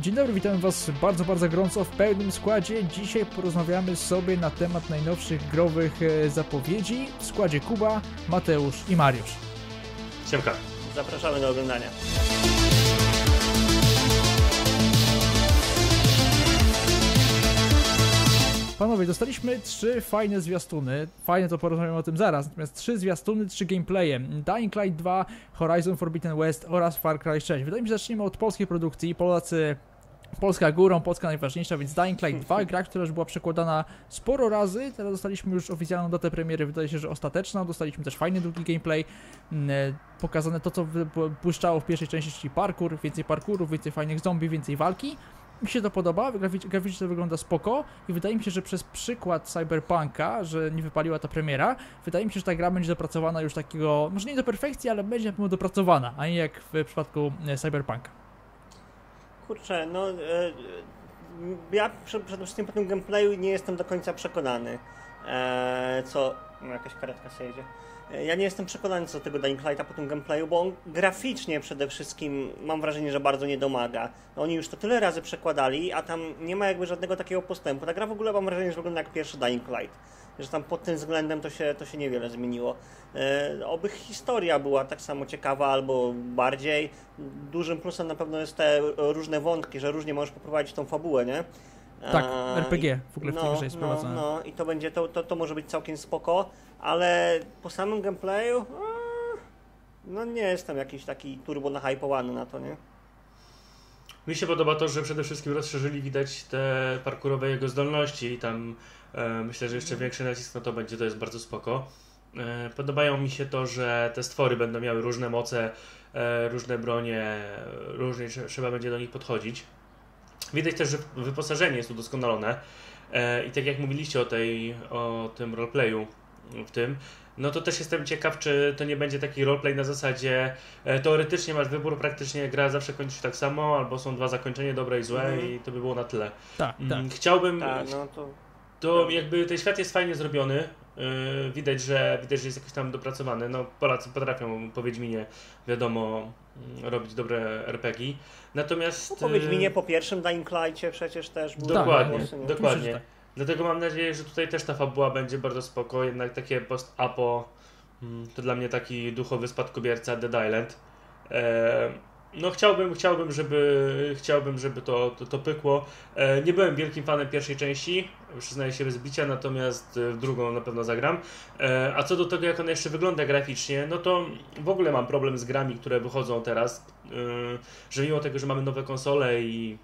Dzień dobry, witam Was bardzo, bardzo gorąco w pełnym składzie. Dzisiaj porozmawiamy sobie na temat najnowszych growych e, zapowiedzi w składzie Kuba, Mateusz i Mariusz. Siemka. Zapraszamy do oglądania. Panowie, dostaliśmy trzy fajne zwiastuny. Fajne to porozmawiamy o tym zaraz. Natomiast trzy zwiastuny, trzy gameplaye. Dying Light 2, Horizon Forbidden West oraz Far Cry 6. Wydaje mi się, że zaczniemy od polskiej produkcji. Polacy Polska górą, Polska najważniejsza, więc Dying Light 2, gra, która już była przekładana sporo razy, teraz dostaliśmy już oficjalną datę premiery, wydaje się, że ostateczną, dostaliśmy też fajny długi gameplay, mm, e, pokazane to, co błyszczało w pierwszej części, czyli parkour, więcej parkourów, więcej fajnych zombie, więcej walki. Mi się to podoba, graficznie, to wygląda spoko i wydaje mi się, że przez przykład Cyberpunka, że nie wypaliła ta premiera, wydaje mi się, że ta gra będzie dopracowana już takiego, może nie do perfekcji, ale będzie na pewno dopracowana, a nie jak w przypadku e, Cyberpunka. Kurczę, no e, ja prze- przede wszystkim po tym gameplayu nie jestem do końca przekonany. E, co. No, jakaś karetka się jedzie. E, Ja nie jestem przekonany co do tego Dying Lighta po tym gameplayu, bo on graficznie przede wszystkim mam wrażenie, że bardzo nie domaga. No, oni już to tyle razy przekładali, a tam nie ma jakby żadnego takiego postępu. Ta gra w ogóle mam wrażenie, że wygląda jak pierwszy Dying Light. Że tam pod tym względem to się, to się niewiele zmieniło. E, oby historia była tak samo ciekawa albo bardziej. Dużym plusem na pewno jest te różne wątki, że różnie możesz poprowadzić tą fabułę, nie? Tak, A, RPG w ogóle w tej grze jest no, no i to będzie, to, to, to może być całkiem spoko, ale po samym gameplayu a, no nie jestem jakiś taki turbo nahypowany na to, nie? Mi się podoba to, że przede wszystkim rozszerzyli widać te parkurowe jego zdolności i tam e, myślę, że jeszcze większy nacisk na to będzie, to jest bardzo spoko. E, podobają mi się to, że te stwory będą miały różne moce, e, różne bronie, e, różnie trze- trzeba będzie do nich podchodzić. Widać też, że wyposażenie jest udoskonalone e, i tak jak mówiliście o, tej, o tym roleplayu w tym, no to też jestem ciekaw, czy to nie będzie taki roleplay na zasadzie e, teoretycznie masz wybór, praktycznie gra zawsze kończy się tak samo, albo są dwa zakończenia, dobre i złe Mhm. i to by było na tyle. Tak, tak. Mm, Chciałbym, Tak, no to to jakby ten świat jest fajnie zrobiony, widać, że widać, że jest jakoś tam dopracowany, no Polacy potrafią po Wiedźminie, wiadomo, mm, robić dobre RPG, natomiast... no, po Wiedźminie, yy, po pierwszym Dying Light'cie przecież też były Dokładnie, głosy, nie? dokładnie. Tak. Dlatego mam nadzieję, że tutaj też ta fabuła będzie bardzo spoko, jednak takie post-apo mm, to dla mnie taki duchowy spadkobierca Dead Island. E, no chciałbym, chciałbym, żeby, chciałbym, żeby to, to, to pykło. E, nie byłem wielkim fanem pierwszej części, przyznaję się bez bicia, natomiast e, w drugą na pewno zagram. E, a co do tego, jak ona jeszcze wygląda graficznie, no to w ogóle mam problem z grami, które wychodzą teraz, że mimo tego, że mamy nowe konsole i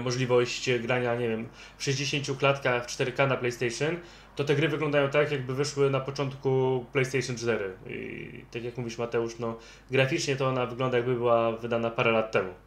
możliwość grania, nie wiem, w 60 klatkach w 4K na PlayStation, to te gry wyglądają tak, jakby wyszły na początku PlayStation 4. I tak jak mówisz Mateusz, no graficznie to ona wygląda jakby była wydana parę lat temu.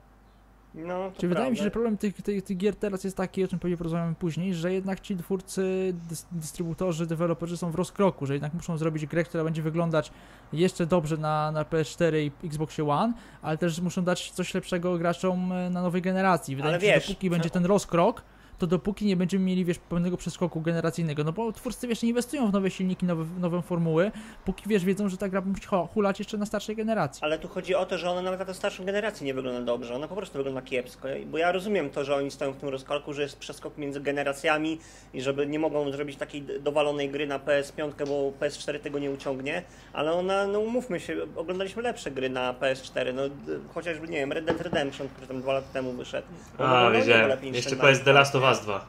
No, Czyli wydaje mi się, że problem tych, tych, tych gier teraz jest taki, o czym pewnie porozmawiamy później, że jednak ci twórcy, dys, dystrybutorzy, deweloperzy są w rozkroku, że jednak muszą zrobić grę, która będzie wyglądać jeszcze dobrze na, na PS4 i Xboxie One, ale też muszą dać coś lepszego graczom na nowej generacji. Wydaje Ale mi się, wiesz, że dopóki będzie ten rozkrok, to dopóki nie będziemy mieli, wiesz, pewnego przeskoku generacyjnego, no bo twórcy, wiesz, nie inwestują w nowe silniki, nowe, nowe formuły, póki, wiesz, wiedzą, że ta gra musi hulać jeszcze na starszej generacji. Ale tu chodzi o to, że ona nawet na tę starszą generację nie wygląda dobrze, ona po prostu wygląda kiepsko. Bo ja rozumiem to, że oni stoją w tym rozkalku, że jest przeskok między generacjami i żeby nie mogą zrobić takiej dowalonej gry na PS5, bo PS4 tego nie uciągnie, ale ona, no umówmy się, oglądaliśmy lepsze gry na PS4, no chociażby, nie wiem, Red Dead Redemption, który tam dwa lata temu wyszedł. A, wiedziałem. nieco lepiej niż Jeszcze PS The Last of Light, Us 2.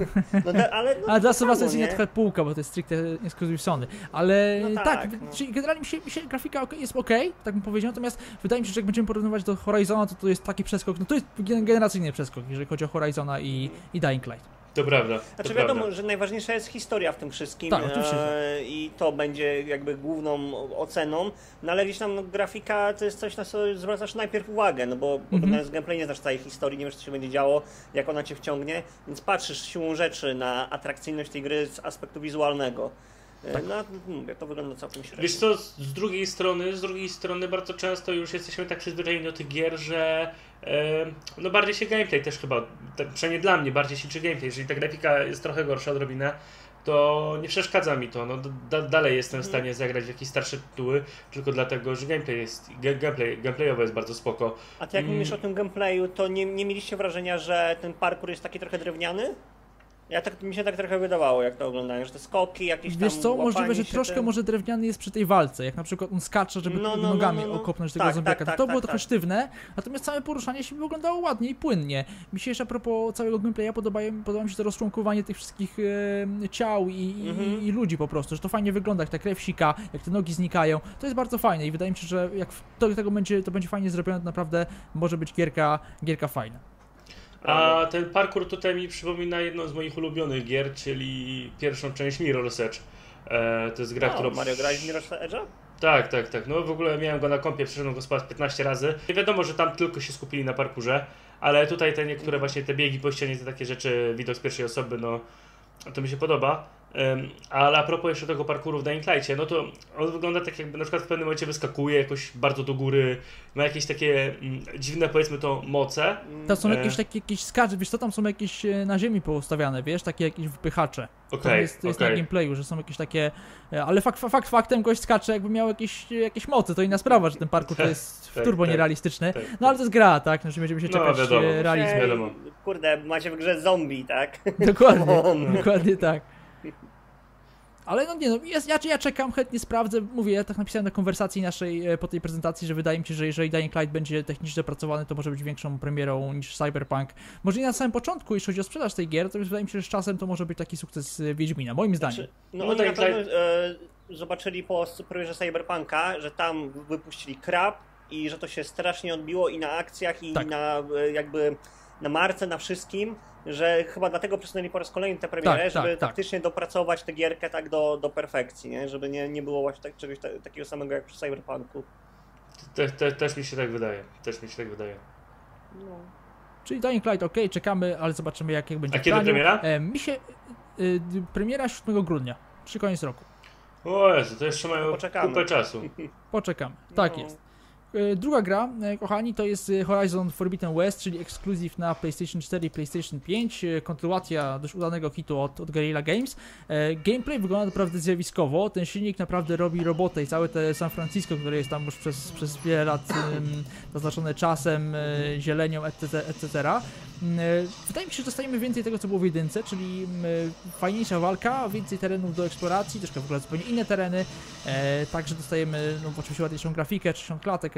nie? No, da, ale, no, Ale dla Sova samo, jest nie? nie trochę półka, bo to jest stricte exclusive Sony. Ale No tak, tak, no. czyli generalnie mi się, mi się grafika jest ok, tak bym powiedział, natomiast wydaje mi się, że jak będziemy porównywać do Horizona, to to jest taki przeskok, no to jest gen- generacyjny przeskok, jeżeli chodzi o Horizona i, i Dying Light. To prawda. Znaczy to wiadomo, prawda. że najważniejsza jest historia w tym wszystkim Tak, e, i to będzie jakby główną oceną, no ale gdzieś tam no, grafika to jest coś, na co zwracasz najpierw uwagę, no bo Mhm. oglądając gameplay nie znasz całej historii, nie wiesz co się będzie działo, jak ona cię wciągnie, więc patrzysz siłą rzeczy na atrakcyjność tej gry z aspektu wizualnego. E, Tak. No, mówię, to wygląda całkiem średnio. Wiesz co, z drugiej strony, z drugiej strony bardzo często już jesteśmy tak przyzwyczajeni do tych gier, że no bardziej się gameplay też chyba, tak, przynajmniej dla mnie bardziej się liczy gameplay, jeżeli ta grafika jest trochę gorsza odrobinę, to nie przeszkadza mi to. No, da, dalej jestem w stanie zagrać w jakieś starsze tytuły, tylko dlatego, że gameplay jest, gameplay, gameplayowo jest bardzo spoko. A ty jak Mm. mówisz o tym gameplayu, to nie, nie mieliście wrażenia, że ten parkour jest taki trochę drewniany? Ja tak, mi się tak trochę wydawało, jak to oglądałem, że te skoki, jakieś Wiesz tam co, możliwe, że troszkę tym- może drewniany jest przy tej walce, jak na przykład on skacze, żeby No, no, no, nogami no, no. okopnąć tego Tak, zombiaka. tak, to, tak, to było tak, trochę tak. sztywne, natomiast całe poruszanie się wyglądało ładnie i płynnie. Mi się jeszcze a propos całego gameplaya podoba, podoba mi się to rozczłonkowanie tych wszystkich e, ciał i, Mhm. i ludzi po prostu, że to fajnie wygląda, jak ta krew sika, jak te nogi znikają. To jest bardzo fajne i wydaje mi się, że jak to, tego będzie, to będzie fajnie zrobione, to naprawdę może być gierka, gierka fajna. A ten parkour tutaj mi przypomina jedną z moich ulubionych gier, czyli pierwszą część Mirror's Edge. E, to jest gra, O, którą... Mario grałeś w Mirror's Edge'a? Tak, tak, tak. No w ogóle miałem go na kompie, przeszedłem go z 15 razy. Nie wiadomo, że tam tylko się skupili na parkurze, ale tutaj te niektóre właśnie te biegi po ścianie, te takie rzeczy, widok z pierwszej osoby, no to mi się podoba. Ale a propos jeszcze tego parkuru w Dying Light'cie, no to on wygląda tak jakby na przykład w pewnym momencie wyskakuje jakoś bardzo do góry, ma jakieś takie mm, dziwne powiedzmy to moce. To są E. jakieś takie jakieś skacze, wiesz co, tam są jakieś e, na ziemi poustawiane, wiesz, takie jakieś wpychacze. To Okej, jest, to jest na gameplayu, że są jakieś takie. e, Ale fakt, fakt faktem gość skacze, jakby miał jakieś, jakieś mocy. To inna sprawa, że ten parkour to jest Tak, turbo tak, nierealistyczny. tak, No ale to jest gra, tak? Znaczy będziemy się No, czekać wiadomo. e, realizmu. Wiadomo. Kurde, macie w grze zombie, tak? Dokładnie, dokładnie tak. Ale no nie no, jest, ja, ja czekam, chętnie sprawdzę. Mówię, ja tak napisałem na konwersacji naszej e, po tej prezentacji, że wydaje mi się, że jeżeli Dying Light będzie technicznie dopracowany, to może być większą premierą niż Cyberpunk. Może nie na samym początku, jeśli chodzi o sprzedaż tej gier, to wydaje mi się, że z czasem to może być taki sukces e, Wiedźmina, moim zdaniem. Znaczy, No, no, Dying pewno e, zobaczyli po premierze Cyberpunka, że tam wypuścili krab i że to się strasznie odbiło i na akcjach, i Tak. na e, jakby na marce, na wszystkim, że chyba dlatego przesunęli po raz kolejny tę premierę, Tak, tak, żeby tak. faktycznie dopracować tę gierkę tak do, do perfekcji, nie? Żeby nie, nie było właśnie tak, czegoś ta, takiego samego jak przy Cyberpunku. Te, te, też mi się tak wydaje. Też mi się tak wydaje. No. Czyli Dying Light, ok, czekamy, ale zobaczymy jak, jak będzie A kiedy praniu. premiera? E, mi się... Y, premiera 7 grudnia, przy koniec roku. O Jezu, to jeszcze mają Poczekamy. kupę czasu. Poczekamy. Tak No. jest. E, Druga gra, e, kochani, to jest e, Horizon Forbidden West, czyli ekskluzyw na PlayStation 4 i PlayStation 5. e, Kontynuacja dość udanego hitu od, od Guerrilla Games. Gameplay wygląda naprawdę zjawiskowo. Ten silnik naprawdę robi robotę i całe te San Francisco, które jest tam już przez, przez wiele lat zaznaczone czasem, zielenią, etc., etc. Mm, e, Wydaje mi się, że dostajemy więcej tego, co było w jedynce, czyli mm, e, fajniejsza walka, więcej terenów do eksploracji, troszkę w ogóle zupełnie inne tereny, e, także dostajemy no, oczywiście ładniejszą grafikę, 60 klatek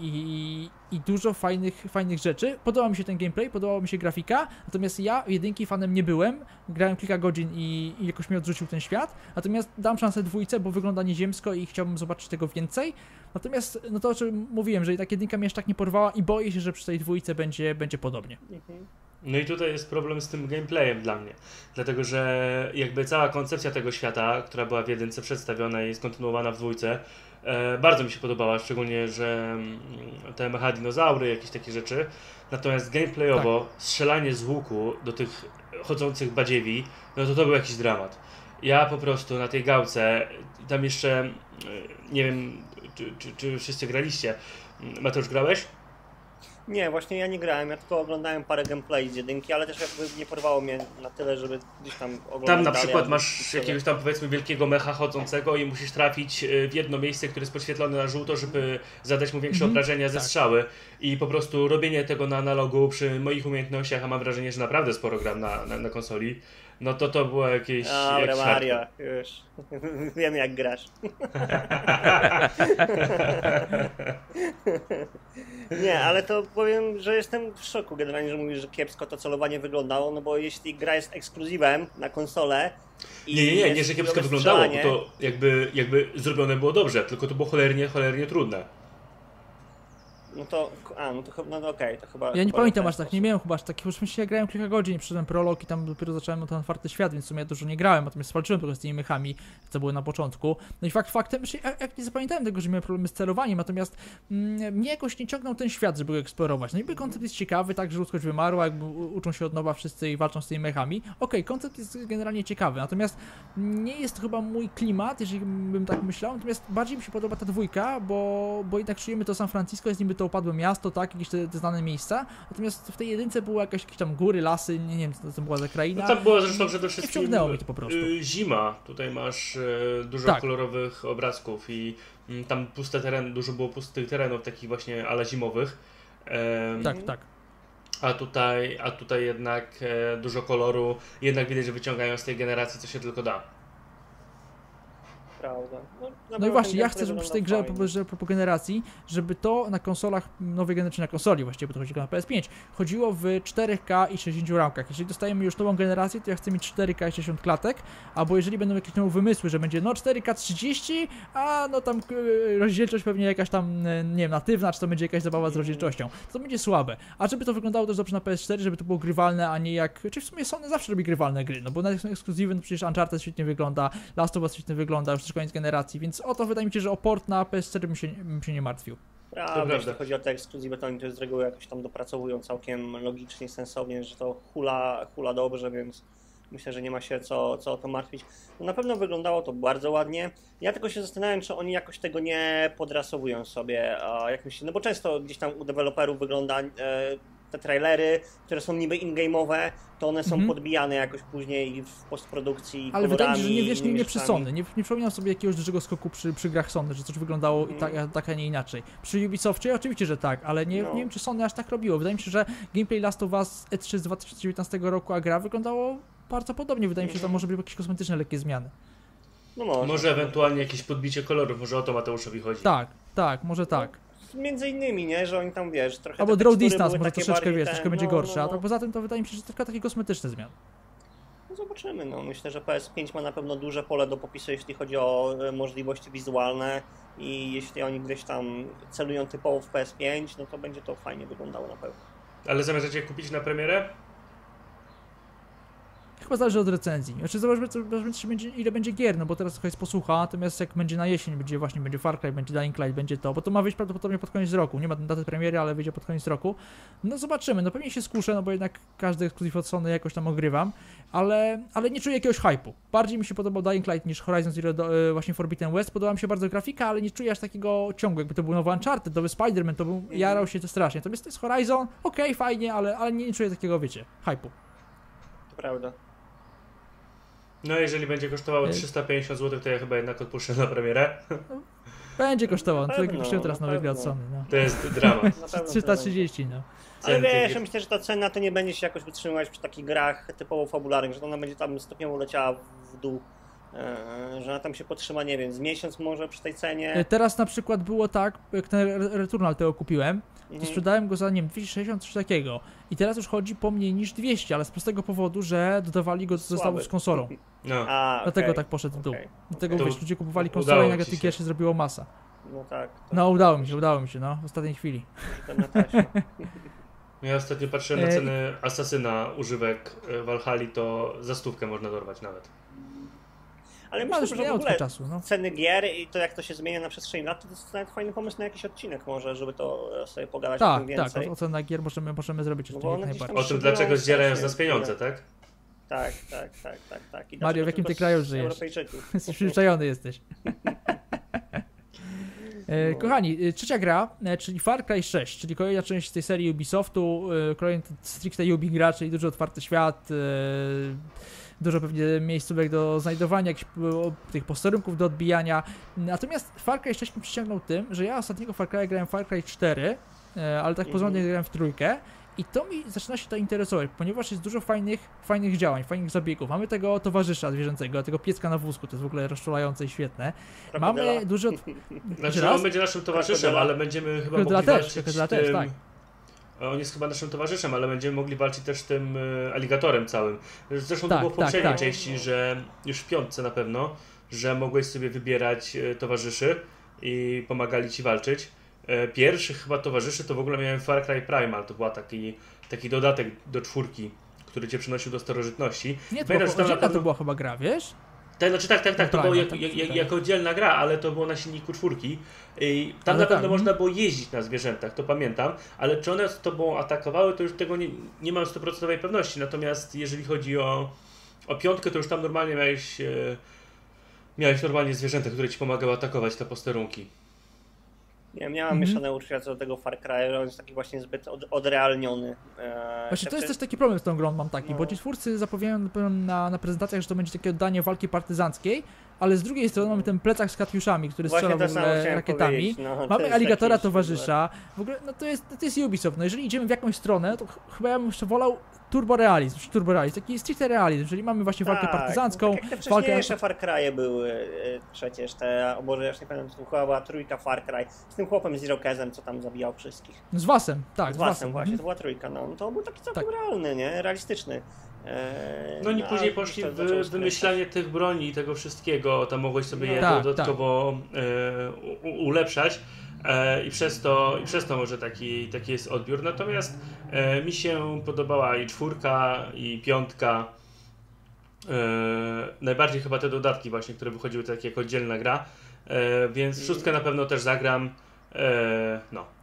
i, i dużo fajnych, fajnych rzeczy. Podoba mi się ten gameplay, podobała mi się grafika, natomiast ja jedynki fanem nie byłem, grałem kilka godzin i, i jakoś mnie odrzucił ten świat, natomiast dam szansę dwójce, bo wygląda nieziemsko i chciałbym zobaczyć tego więcej. Natomiast, no to o czym mówiłem, że i tak jedynka mnie aż tak nie porwała i boję się, że przy tej dwójce będzie, będzie podobnie. Mhm. No i tutaj jest problem z tym gameplayem dla mnie. Dlatego, że jakby cała koncepcja tego świata, która była w jedynce przedstawiona i jest kontynuowana w dwójce, e, bardzo mi się podobała, szczególnie, że mm, te mecha dinozaury, jakieś takie rzeczy. Natomiast gameplayowo strzelanie z łuku do tych chodzących badziewi, no to to był jakiś dramat. Ja po prostu na tej gałce, tam jeszcze, e, nie wiem, czy, czy, czy wszyscy graliście. Mateusz, grałeś? Nie, właśnie ja nie grałem, ja tylko oglądałem parę gameplay z jedynki, ale też jakby nie porwało mnie na tyle, żeby gdzieś tam oglądać Tam na dalej, przykład masz sobie- jakiegoś tam powiedzmy wielkiego mecha chodzącego i musisz trafić y, w jedno miejsce, które jest podświetlone na żółto, żeby zadać mu większe Mhm, obrażenia ze tak. strzały. I po prostu robienie tego na analogu przy moich umiejętnościach, a mam wrażenie, że naprawdę sporo gram na, na, na konsoli, no to to było jakieś... Dobra, jakiś Mario, już. Wiem jak grasz. Nie, ale to powiem, że jestem w szoku generalnie, że mówisz, że kiepsko to celowanie wyglądało, no bo jeśli gra jest ekskluzywem na konsolę Nie, nie, nie, nie, że kiepsko wyglądało, bo to jakby, jakby zrobione było dobrze, tylko to było cholernie, cholernie trudne. No to, a, no to chyba, no okej, to chyba... Ja nie chyba pamiętam w ten aż tak, nie miałem chyba aż takich, już myślę, grałem kilka godzin, przyszedłem prolog i tam dopiero zacząłem ten otwarty świat, więc w sumie dużo nie grałem, natomiast walczyłem tylko z tymi mechami, co były na początku. No i fakt faktem, że ja, jak nie zapamiętałem tego, że miałem problemy z celowaniem, natomiast mm, mnie jakoś nie ciągnął ten świat, żeby go eksplorować. No i koncept jest ciekawy, tak, że ludzkość wymarła, jakby uczą się od nowa wszyscy i walczą z tymi mechami. Okej, koncept jest generalnie ciekawy, natomiast nie jest to chyba mój klimat, jeżeli bym tak myślał, natomiast bardziej mi się podoba ta dwójka, bo, bo jednak czujemy to San Francisco, jest niby to upadłe miasto, tak, jakieś te, te znane miejsca, natomiast w tej jedynce były jakieś, jakieś tam góry, lasy, nie, wiem co to była za kraina. No tam było zresztą przede wszystkim wciągnęło mnie to po prostu. y, zima. Tutaj masz y, dużo Tak. kolorowych obrazków i mm, tam puste tereny, dużo było pustych terenów, takich właśnie ala zimowych. Tak, tak. A tutaj, a tutaj jednak e, dużo koloru, jednak widać, że wyciągają z tej generacji co się tylko da. Prawda. No, No i właśnie, ja chcę, żeby przy tej grze, fajnie. że propos generacji, żeby to na konsolach nowej generacji, na konsoli właściwie, bo to chodzi tylko na PS5, chodziło w 4K i 60 ramkach. Jeżeli dostajemy już nową generację, to ja chcę mieć 4K i 60 klatek, albo jeżeli będą jakieś nowe wymysły, że będzie no 4K 30, a no tam e, rozdzielczość pewnie jakaś tam, e, nie wiem, natywna, czy to będzie jakaś zabawa z rozdzielczością, to będzie słabe. A żeby to wyglądało też dobrze na PS4, żeby to było grywalne, a nie jak, czy w sumie Sony zawsze robi grywalne gry, no bo na ekskluzywy, no przecież Uncharted świetnie wygląda, Last of Us świetnie wygląda, już też koniec generacji, więc o to wydaje mi się, że o port na PS4 bym się, bym się nie martwił. Prawda. jeśli chodzi o te ekskluzywy, to oni to z reguły jakoś tam dopracowują całkiem logicznie, sensownie, że to hula, hula dobrze, więc myślę, że nie ma się co, co o to martwić. No na pewno wyglądało to bardzo ładnie. Ja tylko się zastanawiam, czy oni jakoś tego nie podrasowują sobie, a jak myślę, no bo często gdzieś tam u deweloperów wygląda e, te trailery, które są niby in-game'owe, to one są Mhm. podbijane jakoś później w postprodukcji Ale wydaje mi się, że nie wiesz, nie, nie przy. Sony. Nie, nie przypominam sobie jakiegoś dużego skoku przy, przy grach Sony, że coś wyglądało i tak, tak, a nie inaczej. Przy Ubisoftie oczywiście, że tak, ale nie, No. nie wiem, czy Sony aż tak robiło. Wydaje mi się, że gameplay Last of Us E3 z 2019 roku, a gra wyglądało bardzo podobnie. Wydaje mi się, że tam może być jakieś kosmetyczne lekkie zmiany. No może. Może ewentualnie jakieś podbicie kolorów, może o to Mateuszowi chodzi. Tak, tak, może tak. Między innymi, nie, że oni tam wiesz, trochę Albo draw distance może troszeczkę, wiesz, te- troszkę będzie no, gorsze, no, a no. tak poza tym to wydaje mi się, że tylko takie kosmetyczne zmiany. No zobaczymy, no myślę, że PS5 ma na pewno duże pole do popisu, jeśli chodzi o e, możliwości wizualne i jeśli oni gdzieś tam celują typowo w PS5, no to będzie to fajnie wyglądało na pewno. Ale zamierzacie kupić na premierę? Chyba zależy od recenzji. Znaczy zobaczmy, zobaczmy będzie, ile będzie gier, no bo teraz trochę jest posłucha, natomiast jak będzie na jesień, będzie właśnie, będzie Far Cry, będzie Dying Light, będzie to, bo to ma wyjść prawdopodobnie pod koniec roku, nie ma daty premiery, ale wyjdzie pod koniec roku. No zobaczymy, no pewnie się skuszę, no bo jednak każdy ekskluzyw od Sony jakoś tam ogrywam, ale, ale nie czuję jakiegoś hype'u. Bardziej mi się podobał Dying Light niż Horizon Zero, Dawn, e, właśnie Forbidden West, podoba mi się bardzo grafika, ale nie czuję aż takiego ciągu, jakby to był nowy Uncharted, nowy Spider-Man, to był, jarał się to strasznie. Natomiast to jest Horizon, okej, fajnie, ale, ale nie czuję takiego, wiecie, hype'u. To prawda. No jeżeli będzie kosztowało Y- 350 zł, to ja chyba jednak odpuszczę na premierę. Będzie kosztował, tyle pewno, kosztują teraz na nowe gry od. Sony, no. To jest dramat. Na pewno to będzie. 330, no. Ale wiesz, ja myślę, że ta cena to nie będzie się jakoś wytrzymywać przy takich grach typowo fabularnych, że ona będzie tam stopniowo leciała w dół, że ona tam się potrzyma, nie wiem, z miesiąc może przy tej E, cenie. Teraz na przykład było tak, jak ten Re- Returnal tego kupiłem, to Mhm. sprzedałem go za, nie wiem, 260 coś takiego. I teraz już chodzi po mniej niż 200, ale z prostego powodu, że dodawali go do zestawów z konsolą. No. A, Dlatego tak poszedł w dół. okej, Dlatego. To wiesz, ludzie kupowali konsolę i nagle się. tych gier się zrobiło masa. No tak. to No udało mi się, udało mi się, no, w ostatniej chwili. Ja ostatnio patrzyłem na E, ceny Asasyna używek e, Valhalla, to za stówkę można dorwać nawet. Ale już myślę, że w ogóle trochę czasu, no. ceny gier i to jak to się zmienia na przestrzeni lat, to jest nawet fajny pomysł na jakiś odcinek może, żeby to sobie pogadać o Tak, tym tak, więcej. o- ocena gier możemy, możemy zrobić No tam najbardziej. O tym, dlaczego zdzierają z nas pieniądze, tak? Tak, tak, tak, tak, tak. I Mario, w jakim ty kraju żyjesz? Przyzwyczajony jesteś. E, No. Kochani, e, trzecia gra, e, czyli Far Cry 6, czyli kolejna część tej serii Ubisoftu, kolejny stricte Ubi gra, czyli duży otwarty świat, dużo pewnie miejscówek do znajdowania, jakichś tych posterunków do odbijania. Natomiast Far Cry 6 mnie przyciągnął tym, że ja ostatniego Far Cry grałem Far Cry 4, e, ale tak Mhm. porządnie grałem w trójkę. I to mi zaczyna się to interesować, ponieważ jest dużo fajnych, fajnych działań, fajnych zabiegów. Mamy tego towarzysza zwierzęcego, tego pieska na wózku, to jest w ogóle rozczulające i świetne. Mamy. Od... Znaczy, no, on będzie naszym towarzyszem, ale będziemy chyba Krokodyla mogli też, walczyć też, tak. On jest chyba naszym towarzyszem, ale będziemy mogli walczyć też tym e, aligatorem całym. Zresztą Tak, to było w tak, poprzedniej tak. części, że już w piątce na pewno, że mogłeś sobie wybierać e, towarzyszy i pomagali ci walczyć. E, Pierwszych chyba towarzyszy to w ogóle miałem Far Cry Primal, to była taki, taki dodatek do czwórki, który cię przynosił do starożytności. Nie, to Pamiętam, była, na pewno- to była chyba gra, wiesz? Tak, znaczy tak, tak, tak, to No było jak, tak, jak, jak, tak. jako oddzielna gra, ale to było na silniku czwórki. I tam Ale na pewno tak, można było jeździć na zwierzętach, to pamiętam, ale czy one z tobą atakowały, to już tego nie, nie mam 100% pewności. Natomiast jeżeli chodzi o, o piątkę, to już tam normalnie miałeś, e, miałeś normalnie zwierzęta, które ci pomagały atakować te posterunki. Nie wiem, miałam Mhm. mieszane uczucia co do tego Far Cry, on jest taki właśnie zbyt od, odrealniony. E, Właśnie to jest też taki problem z tą grą, mam taki, No. bo ci twórcy zapowiadają na, na, prezentacjach, że to będzie takie oddanie walki partyzanckiej, ale z drugiej strony mamy ten plecak z katiuszami, który strzela w ogóle rakietami. no, Mamy aligatora towarzysza. W ogóle, no to jest, to jest Ubisoft. No jeżeli idziemy w jakąś stronę, to ch- chyba ja bym jeszcze wolał turborealizm, czy turborealizm, taki stricte realizm, czyli mamy właśnie walkę Tak, partyzancką, Tak jak te walkę... Far Cry'e były e, przecież, te, o Boże, ja już nie pamiętam, to chyba była trójka Far Cry, z tym chłopem z Irokezem, co tam zabijał wszystkich. Z wasem, tak, z z Wasem wasem. właśnie, Mhm. to była trójka, no to był taki całkiem Tak. realny, nie? Realistyczny. E, No oni a później poszli w wymyślanie tych broni i tego wszystkiego, tam mogłeś sobie No. je Tak, dodatkowo e, u, ulepszać i, przez to, i przez to może taki, taki jest odbiór. Natomiast e, mi się podobała i czwórka, i piątka. E, najbardziej chyba te dodatki właśnie, które wychodziły tak jako oddzielna gra, e, więc szóstkę na pewno też zagram. E, no.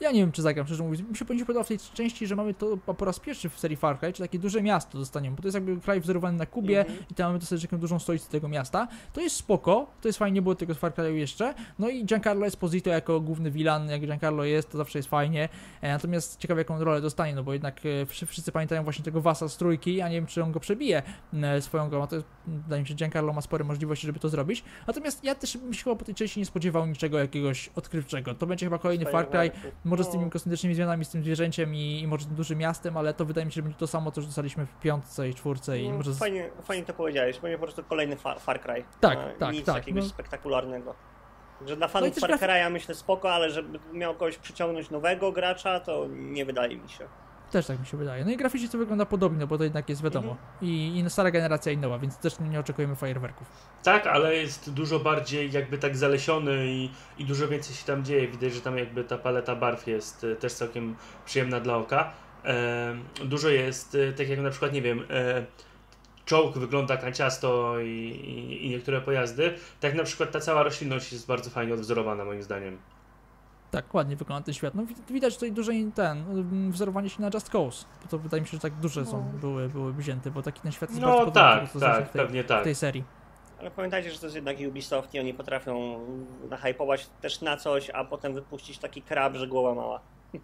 Ja nie wiem, czy zagram, szczerze mówiąc. Mi się powinno podoba w tej części, że mamy to po raz pierwszy w serii Far Cry, czy takie duże miasto dostaniemy, bo to jest jakby kraj wzorowany na Kubie Mhm. i tam mamy dosyć taką dużą stolicę tego miasta. To jest spoko, to jest fajnie, nie było tego z Far Cry'u jeszcze. No i Giancarlo Esposito jako główny vilan, jak Giancarlo jest, to zawsze jest fajnie. E, natomiast ciekawe, jaką rolę dostanie, no bo jednak e, wszyscy, pamiętają właśnie tego Wasa z trójki, a nie wiem, czy on go przebije e, swoją grą. To jest, wydaje mi się, że Giancarlo ma spore możliwości, żeby to zrobić. Natomiast ja też bym się chyba po tej części nie spodziewał niczego jakiegoś odkrywczego. To będzie chyba kolejny Far Cry. Może z No. tymi kosmetycznymi zmianami, z tym zwierzęciem i, i może tym dużym miastem, ale to wydaje mi się, że będzie to samo, co już dostaliśmy w piątce i czwórce i No, może... Z... fajnie, fajnie to powiedziałeś, będzie po prostu kolejny Far, far Cry. Tak, E, tak, Nic tak, jakiegoś no. spektakularnego. Że dla No fanów też Far Cry'a myślę spoko, ale żeby miał kogoś przyciągnąć nowego gracza, to nie wydaje mi się. Też tak mi się wydaje. No i graficznie to wygląda podobnie, no bo to jednak jest wiadomo. Mhm. I, I stara generacja i nowa, więc też nie oczekujemy fajerwerków. Tak, ale jest dużo bardziej jakby tak zalesiony i, i dużo więcej się tam dzieje. Widać, że tam jakby ta paleta barw jest e, też całkiem przyjemna dla oka. E, dużo jest, e, tak jak na przykład, nie wiem, e, czołg wygląda kanciasto i, i, i niektóre pojazdy. Tak na przykład ta cała roślinność jest bardzo fajnie odwzorowana moim zdaniem. Tak, ładnie wygląda ten świat. No wi- widać tutaj duże ten, mm, wzorowanie się na Just Cause. Bo to wydaje mi się, że tak duże są, były, były wzięte, bo taki ten świat jest bardzo No podobny do tak, co znaliśmy tak, w tej, pewnie w tak. tej serii. Ale pamiętajcie, że to jest jednak Ubisoft i oni potrafią nahypować też na coś, a potem wypuścić taki krab, że głowa mała.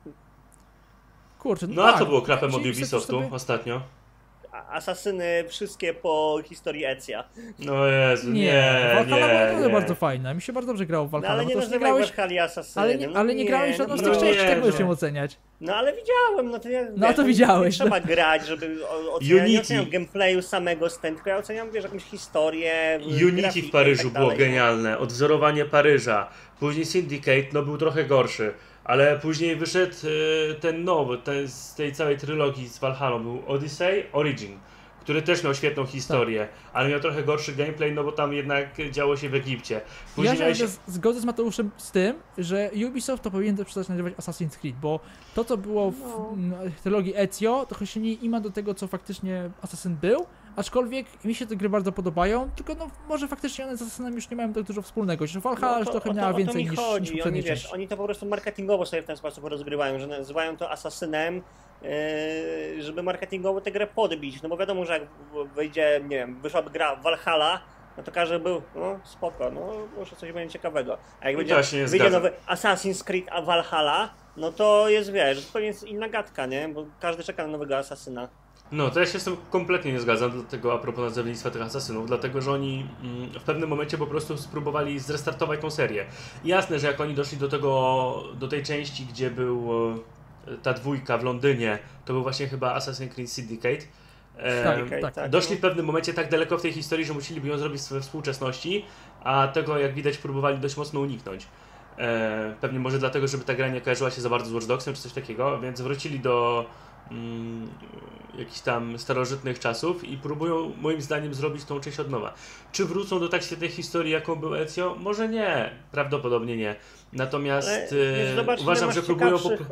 Kurczę, no, No tak. a co było krapem od Ubisoftu sobie- ostatnio? A asasyny wszystkie po historii Ezja. No Jezu, nie, Nie, nie, Valhalla była naprawdę nie. bardzo fajna. Mi się bardzo dobrze grało w No Valhalla. ale nie nazywaj grałeś, Valhalla asasynem. ale nie, no ale nie grałeś żadną z no tych części, nie, jak no. możesz ją oceniać? No ale widziałem, no to ja, No, wiesz, to nie- widziałeś, Nie trzeba grać, żeby oceniać. Nie Unity. oceniam gameplayu samego z ten, tylko ja oceniam, wiesz, jakąś historię. Unity grafikę w Paryżu tak było no. genialne, odwzorowanie Paryża. Później Syndicate, no był trochę gorszy, ale później wyszedł e, ten nowy, ten z tej całej trylogii z Valhalla, był Odyssey, Origin, który też miał świetną historię, ale miał trochę gorszy gameplay, no bo tam jednak działo się w Egipcie. Później ja się z- zgodzę z Mateuszem z tym, że Ubisoft to powinien też przestać nazywać Assassin's Creed, bo to co było w No. trylogii Ezio, trochę się nie ima do tego, co faktycznie Assassin był, aczkolwiek mi się te gry bardzo podobają, tylko no może faktycznie one z Assassinem już nie mają tak dużo wspólnego, że Valhalla już No to- trochę o to- miała o to więcej mi niż, chodzi. niż Oni, wiesz, oni to po prostu marketingowo sobie w ten sposób rozgrywają, że nazywają to asasynem, yy, żeby marketingowo tę grę podbić. No bo wiadomo, że jak wyjdzie, nie wiem, wyszłaby gra Valhalla, no to każdy był, no spoko, no może coś będzie ciekawego. A jak No będzie, to nie wyjdzie nowy Assassin's Creed a Valhalla, no to jest, wiesz, zupełnie jest inna gadka, nie? Bo każdy czeka na nowego asasyna. No, to ja się z tym kompletnie nie zgadzam, dlatego a propos nazewnictwa tych asasynów, dlatego że oni mm, w pewnym momencie po prostu spróbowali zrestartować tą serię. Jasne, że jak oni doszli do tego, do tej części, gdzie był e, ta dwójka w Londynie, to był właśnie chyba Assassin's Creed Syndicate. E, Tak, tak. Doszli w pewnym momencie tak daleko w tej historii, że musieliby ją zrobić we współczesności, a tego jak widać próbowali dość mocno uniknąć. E, pewnie może dlatego, żeby ta gra nie kojarzyła się za bardzo z Watch Dogsem czy coś takiego, więc wrócili do mm, jakichś tam starożytnych czasów i próbują moim zdaniem zrobić tą część od nowa. Czy wrócą do tak świetnej historii, jaką był Ezio? Może nie, prawdopodobnie nie. Natomiast e, zobacz, uważam, że próbują... Po, ciekawszych-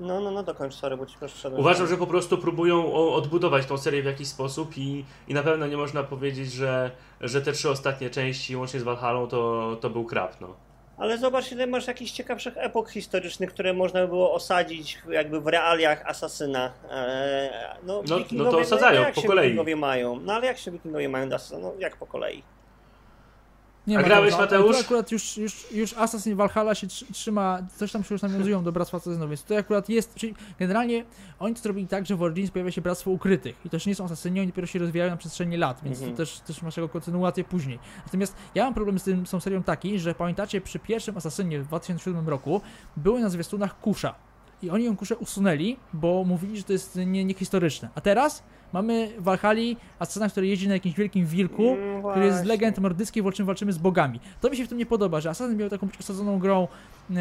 No, no, no, dokończ, sorry, bo ci proszę wszedłem. Uważam, że po prostu próbują odbudować tą serię w jakiś sposób i, i na pewno nie można powiedzieć, że, że te trzy ostatnie części, łącznie z Valhalla, to, to był krap. No. Ale zobacz, ile masz jakichś ciekawszych epok historycznych, które można by było osadzić jakby w realiach asasyna. Eee, no, no wikingowie, to osadzają jak po kolei. Wikingowie mają? No ale jak się wikingowie mają do asasyna? No jak po kolei? Nie A grałeś, tego. Mateusz? Tu akurat już, już, już Assassin Valhalla się tr- trzyma, coś tam się już nawiązują do Bractwa Asasynów, więc tutaj akurat jest, czyli generalnie oni to zrobili tak, że w Origins pojawia się Bractwo Ukrytych i to już nie są asasyni, oni dopiero się rozwijają na przestrzeni lat, więc Mhm. to też, też masz jego kontynuację później. Natomiast ja mam problem z tym, z tą serią taki, że pamiętacie, przy pierwszym Asasynie w 2007 roku były na zwiastunach kusza i oni ją kuszę usunęli, bo mówili, że to jest nie, niehistoryczne. A teraz mamy w Valhalla asasyna, który jeździ na jakimś wielkim wilku, Mm, który jest z legend nordyckiej, w czym walczymy z bogami. To mi się w tym nie podoba, że Assassin miał taką być osadzoną grą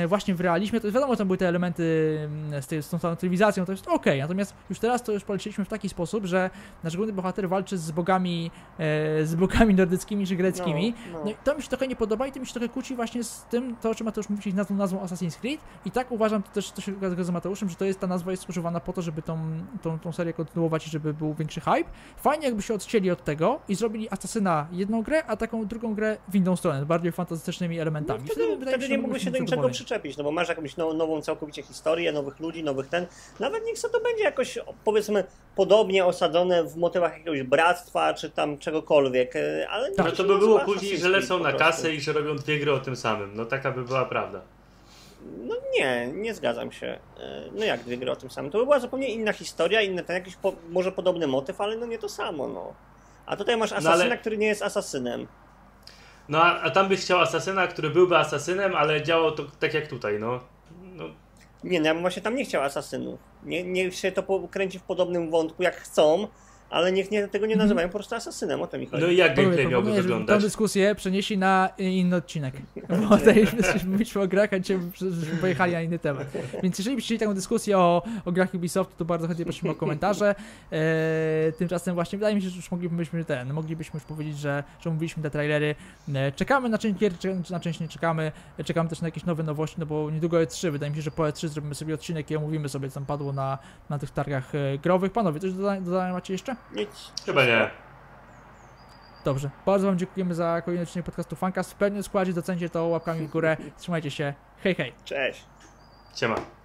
właśnie w realizmie, to wiadomo, tam były te elementy mm, z, tej, z tą telewizacją, to jest okej, natomiast już teraz to już policzyliśmy w taki sposób, że nasz główny bohater walczy z bogami, e, z bogami nordyckimi czy greckimi, No, no no. i to mi się trochę nie podoba i to mi się trochę kłóci właśnie z tym, to o czym Mateusz mówił, nazwą, nazwą Assassin's Creed i tak uważam, to też to się zgadza z Mateuszem, że to jest, ta nazwa jest używana po to, żeby tą, tą, tą serię kontynuować i żeby był większy hype. Fajnie jakby się odcięli od tego i zrobili Asasyna jedną grę, a taką drugą grę w inną stronę, z bardziej fantastycznymi No, elementami. wtedy wydaje mi wtedy że nie mógłby się do niczego. Przyczepić, no bo masz jakąś now, nową całkowicie historię, nowych ludzi, nowych ten. Nawet niech to będzie jakoś, powiedzmy, podobnie osadzone w motywach jakiegoś bractwa, czy tam czegokolwiek, e, ale nie No to by było później, że lecą na kasę i że robią dwie gry o tym samym. No taka by była prawda. No nie, nie zgadzam się. E, No jak dwie gry o tym samym? To by była zupełnie inna historia, inny ten jakiś po, może podobny motyw, ale no nie to samo, no. A tutaj masz ale- asasyna, który nie jest asasynem. No a, a tam byś chciał asasyna, który byłby asasynem, ale działał to tak jak tutaj, no. no Nie, no ja bym właśnie tam nie chciał asasynów. Nie, niech się to kręci w podobnym wątku, jak chcą, ale niech nie, tego nie Mhm. nazywają po prostu asasynem, o to mi chodzi. no i jak gameplay miałby żeby tę wyglądać? dyskusję przenieśli na inny odcinek. Bo tutaj mówiliśmy o grach, a dzisiaj żeśmy pojechali na inny temat. Więc jeżeli byście chcieli taką dyskusję o, o grach Ubisoft, to bardzo chętnie prosimy o komentarze. E, tymczasem właśnie wydaje mi się, że już moglibyśmy ten, moglibyśmy już powiedzieć, że, że mówiliśmy te trailery. E, czekamy na część gier, czy na część nie czekamy. E, czekamy też na jakieś nowe nowości, no bo niedługo E3. Wydaje mi się, że po E3 zrobimy sobie odcinek i omówimy sobie, co tam padło na, na tych targach e, growych. Panowie, coś do dodania macie jeszcze? Nic. Chyba nie. Dobrze, bardzo Wam dziękujemy za kolejny odcinek podcastu Fancast. W pełnym składzie docencie to łapkami w górę. Trzymajcie się. Hej, hej. Cześć. Siema.